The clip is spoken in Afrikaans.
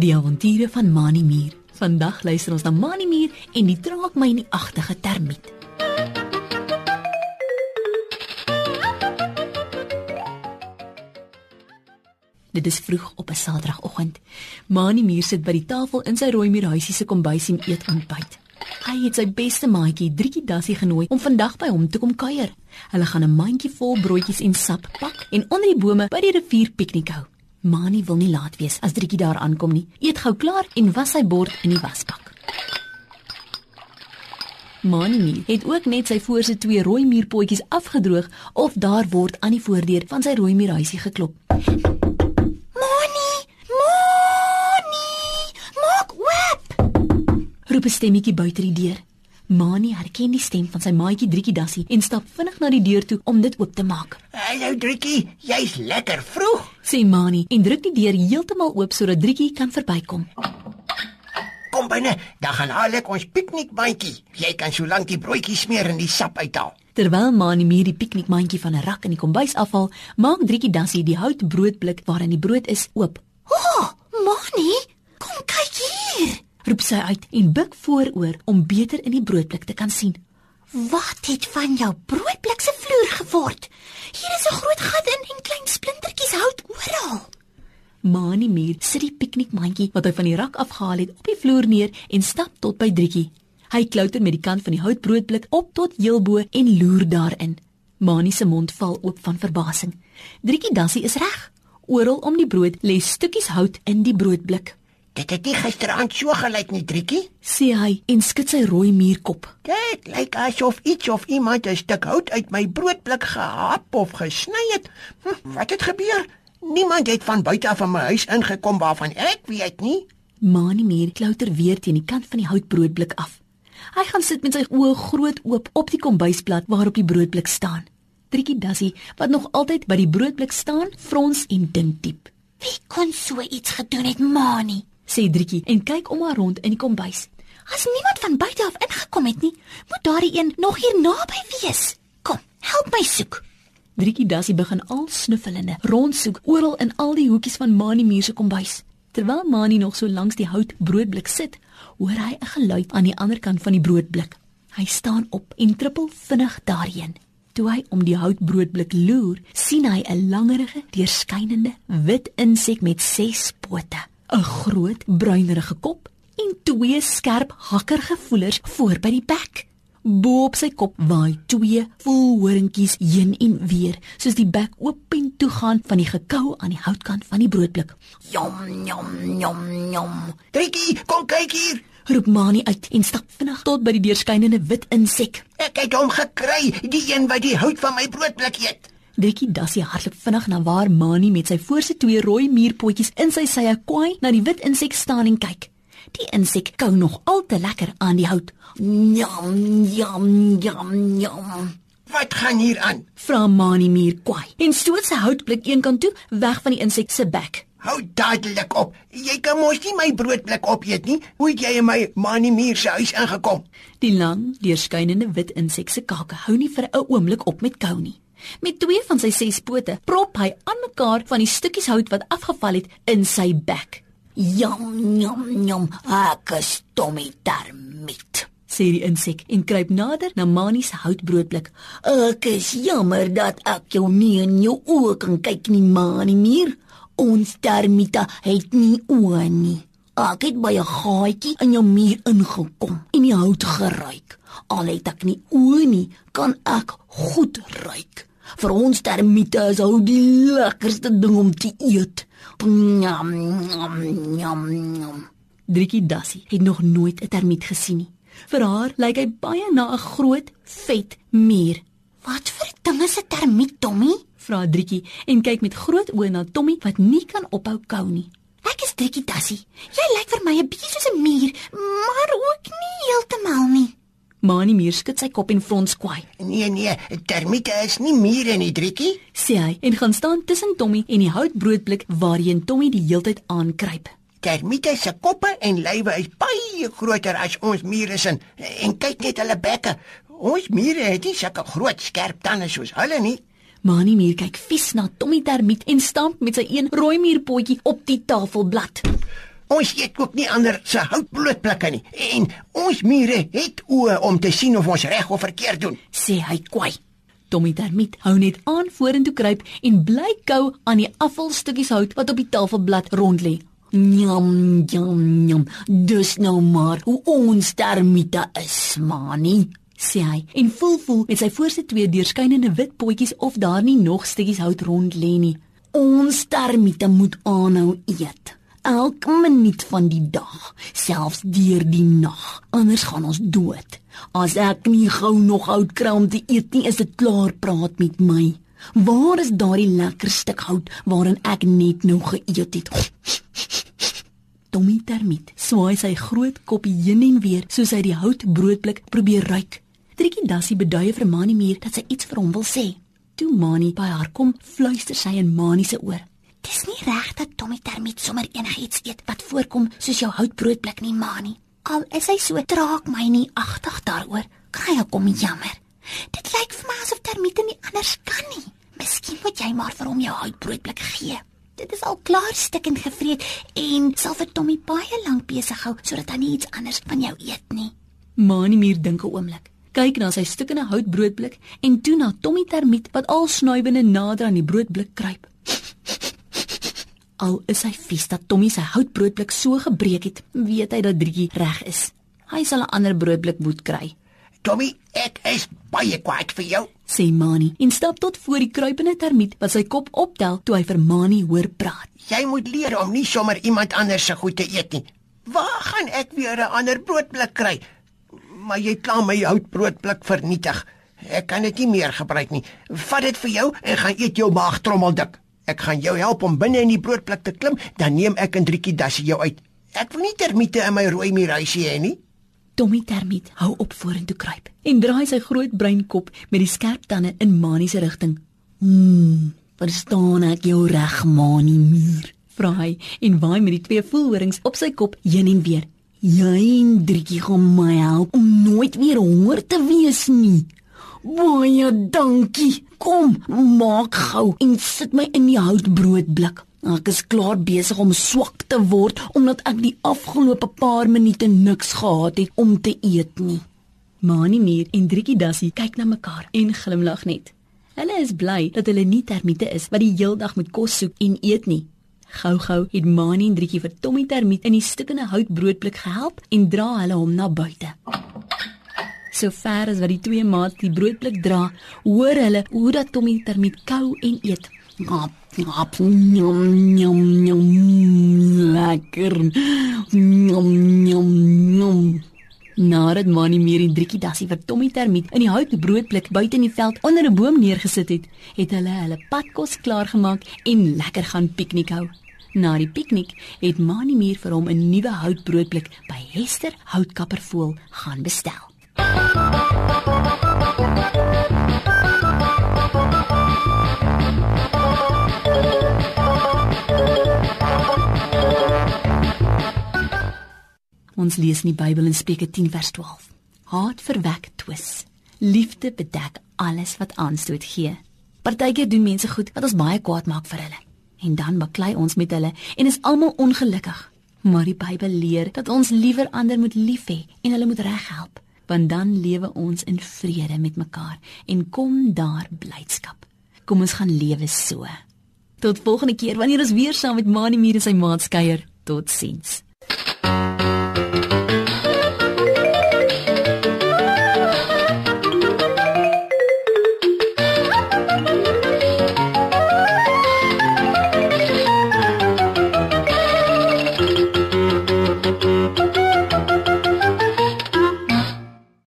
Die avonture van Mani Mier. Vandag luister ons na Mani Mier en die draak my in die agtige termiet. Dit is vroeg op 'n Saterdagoggend. Mani Mier sit by die tafel in sy rooi muurhuisie se kombuis en eet ontbyt. Hy het sy beste maatjie, Driekie Dassie genooi om vandag by hom te kom kuier. Hulle gaan 'n mandjie vol broodjies en sap pak en onder die bome by die rivier piknik hou. Mani wil nie laat wees as Driekie daar aankom nie. Eet gou klaar en was sy bord in die wasbak. Mani het ook net sy voorse twee rooi muurpotjies afgedroog of daar word aan die voordeur van sy rooi muurhuisie geklop. Moni! Moni! Maak oop! Roep 'n stemmetjie buite die deur. Mani herken die stem van sy maatjie Driekie Dassie en stap vinnig na die deur toe om dit oop te maak. Hallo Driekie, jy's lekker vroeg. Sê Mani en druk die deur heeltemal oop sodat Driekie kan verbykom. Kom binne, dan gaan haal ek ons piknikmandjie. Jy kan so lank die broodjies smeer en die sap uithaal. Terwyl Mani meer die piknikmandjie van 'n rak in die kombuis afhaal, maak Driekie Dassie die houtbroodblik waarin die brood is oop. O, oh, Moni, kom kyk. Roep sy uit en buig vooroor om beter in die broodblik te kan sien. Wat het van jou broodblik se vloer geword? Hier is 'n groot gat in en klein splintertjies hout oral. Mani Mier sit die piknikmandjie wat hy van die rak afgehaal het op die vloer neer en stap tot by Driekie. Hy klouter met die kant van die houtbroodblik op tot heelbo en loer daarin. Mani se mond val oop van verbasing. Driekie Dassie is reg. Oral om die brood lê stukkies hout in die broodblik. Dit het nie gisteraand so gelyk nie, Driekie. Sê hy en skud sy rooi muurkop. Dit lyk asof iets of iemand 'n stuk hout uit my broodblik gehap of gesny het. Hm, wat het gebeur? Niemand het van buite af van my huis ingekom waarvan ek weet nie. Mani Mier klouter weer teen die kant van die houtbroodblik af. Hy gaan sit met sy oë groot oop op die kombuisblad waarop die broodblik staan. Triekie Dassie, wat nog altyd by die broodblik staan, frons en dink diep. Wie kon so iets gedoen het, Mani? Sê Triekie en kyk om haar rond in die kombuis. As niemand van buite af ingekom het nie, moet daardie een nog hier naby wees. Kom, help my soek. Driekie Dassie begin al snuffelende rondsoek oral in al die hoekies van Mani Muur se kombuis. Terwyl Mani nog so langs die hout broodblik sit, hoor hy 'n geluid aan die ander kant van die broodblik. Hy staan op en trippel vinnig daarheen. Toe hy om die houtbroodblik loer, sien hy 'n langerige, deurskynende wit insek met 6 pote, 'n groot bruinerige kop en twee skerp hakkergevoelers voor by die bek. Bo op sy kop waai twee voelhoringkies heen en weer, soos die bek oop en toe gaan van die gekou aan die houtkant van die broodblik. Jom, jom, jom, jom. Driekie, kom kyk hier. Roep Mani uit en stap vinnig tot by die deurskynende wit insek. Ek het hom gekry, die een wat die hout van my broodblik eet. Driekie Dassie hardloop vinnig na waar Mani met sy voorste twee rooi muurpotjies in sy sye kwaai na die wit insek staan en kyk. Die insek kou nog al te lekker aan die hout. Jom, jom, jom, jom. Wat gaan hier aan? Vra Mani muur kwaai en stoot sy houtblik eenkant toe weg van die insek se bek. Hou dadelik op. Jy kan mos nie my broodblik opeet nie. Hoe het jy in my manie muur se huis ingekom? Die lang, deurskynende wit insek se kake hou nie vir 'n oomblik op met kou nie. Met twee van sy ses pote prop hy aan mekaar van die stukkies hout wat afgeval het in sy bek. Jom, jom, jom. Ek is Tommy termiet. sê die insek en kruip nader na Mani se houtbroodblik. Ek is jammer dat ek jou nie in jou oë kan kyk nie, Mani Mier. Ons termiete het nie oë nie. Ek het by 'n gaatjie in jou muur ingekom en die hout geruik. Al het ek nie oë nie, kan ek goed ruik. Vir ons termiete is hout die lekkerste ding om te eet. Njam, njam, njam, njam. Driekie Dassie het nog nooit 'n termiet gesien nie. Vir haar lyk hy baie na 'n groot, vet muur. Wat vir ding is 'n termiet, Tommy? Vra Driekie en kyk met groot oë na Tommy wat nie kan ophou kou nie. Ek is Driekie Dassie. Jy lyk vir my 'n bietjie soos 'n muur, maar ook nie heeltemal nie. Mani Muur skud sy kop en frons kwaai. Nee nee, termiete is nie mure nie, Driekie. Sê hy en gaan staan tussen Tommy en die houtbroodblik waarheen Tommy die heeltyd aankruip. Termiete se koppe en lywe is baie groter as ons mure se en kyk net hulle bekke. Ons mure het nie sulke groot skerp tande soos hulle nie. Mani Muur kyk vies na Tommy termiet en stamp met sy een rooi muurpotjie op die tafelblad. Ons eet ook nie ander se houtbroodblikke nie. En ons mure het oë om te sien of ons reg of verkeerd doen. Sê hy kwai. Tommy Termiet hou net aan vorentoe kruip en bly kou aan die afvalstukkies hout wat op die tafelblad rond lê. Njam, njam, njam. Dus nou maar hoe ons termiete is, manie. sê hy en voel voel met sy voorste twee deurskynende wit potjies of daar nie nog stukkies hout rond lê nie. Ons termiete moet aanhou eet. Elke minuut van die dag, selfs deur die nag, anders gaan ons dood. As ek nie gou nog hout kry om te eet nie, is dit klaar praat met my. Waar is daardie lekker stuk hout waarin ek net nou geëet het? Tommy Termiet swaai sy groot kop heen en weer soos hy die houtbroodblik probeer ruik. Trikkie Dassie beduie vir Mani Muur dat sy iets vir hom wil sê. Toe Mani by haar kom, fluister sy in Mani se oor. Dis nie reg dat Tommy Termiet sommer enigiets eet wat voorkom soos jou houtbroodblik nie, Mani. Al is hy so traag my nie agtig daaroor, kry ek hom jammer. Dit lyk vir my asof Termiete nie anders kan nie. Miskien moet jy maar vir hom jou houtbroodblik gee. Dit is al klaar stikkend gevreet en sal vir Tommy baie lank besig hou sodat hy nie iets anders van jou eet nie. Mani Muur dink 'n oomblik. Kyk na sy stukkende houtbroodblik en toe na Tommy Termiet wat al snuibende nader aan die broodblik kruip. Al is hy vies dat Tommy sy houtbroodblik so gebreek het, weet hy dat Drietjie reg is. Hy sal 'n ander broodblik moet kry. Tommy, ek is baie kwaad vir jou. sê Mani en stap tot voor die kruipende termiet wat sy kop optel toe hy vir Mani hoor praat. Jy moet leer om nie sommer iemand anders se goed te eet nie. Waar gaan ek weer 'n ander broodblik kry? Maar jy kla my houtbroodblik vernietig. Ek kan dit nie meer gebruik nie. Vat dit vir jou en gaan eet jou maag trommeldik. Ek gaan jou help om binne in die broodblik te klim, dan neem ek 'n driekie dassie jou uit. Ek wil nie termiete in my rooi muurhuisie hê nie. Tommy Termiet hou op vorentoe kruip en draai sy groot bruin kop met die skerp tande in Mani se rigting. Hmm, verstaan ek jou reg, Mani muur? Vra hy en waai met die twee voelhorings op sy kop heen en weer. Jy en Driekie gaan my help om nooit weer honger te wees nie. Baie dankie. Kom, maak gou en sit my in die houtbroodblik. Ek is klaar besig om swak te word omdat ek die afgelope paar minute niks gehad het om te eet nie. Mani Mier en Driekie Dassie kyk na mekaar en glimlag net. Hulle is bly dat hulle nie termiete is wat die heeldag moet kos soek en eet nie. Gou-gou het Mani en Driekie vir Tommy termiet in die stukkende houtbroodblik gehelp en dra hulle hom na buite. So ver as wat die twee maats die broodblik dra, hoor hulle hoe dat Tommy termiet kou en eet. Ngap, ngap, njam, njam, njam, lekker. Njam, njam, njam. Nadat Mani Mier en Driekie Dassie vir Tommy termiet in die houtbroodblik buite in die veld onder 'n boom neergesit het, het hulle hulle padkos klaargemaak en lekker gaan piknik hou. Na die piknik het Mani Mier vir hom 'n nuwe houtbroodblik by Hester Houtkappervoël gaan bestel. Ons lees in die Bybel in Spreuke 10 vers 12. Haat verwek twis. Liefde bedek alles wat aanstoot gee. Partykeer doen mense goed wat ons baie kwaad maak vir hulle. En dan baklei ons met hulle en is almal ongelukkig. Maar die Bybel leer dat ons liewer ander moet lief hê en hulle moet reghelp, want dan lewe ons in vrede met mekaar en kom daar blydskap. Kom ons gaan lewe so. Tot volgende keer wanneer ons weer saam met Mani Mier en sy maat kuier. Totsiens.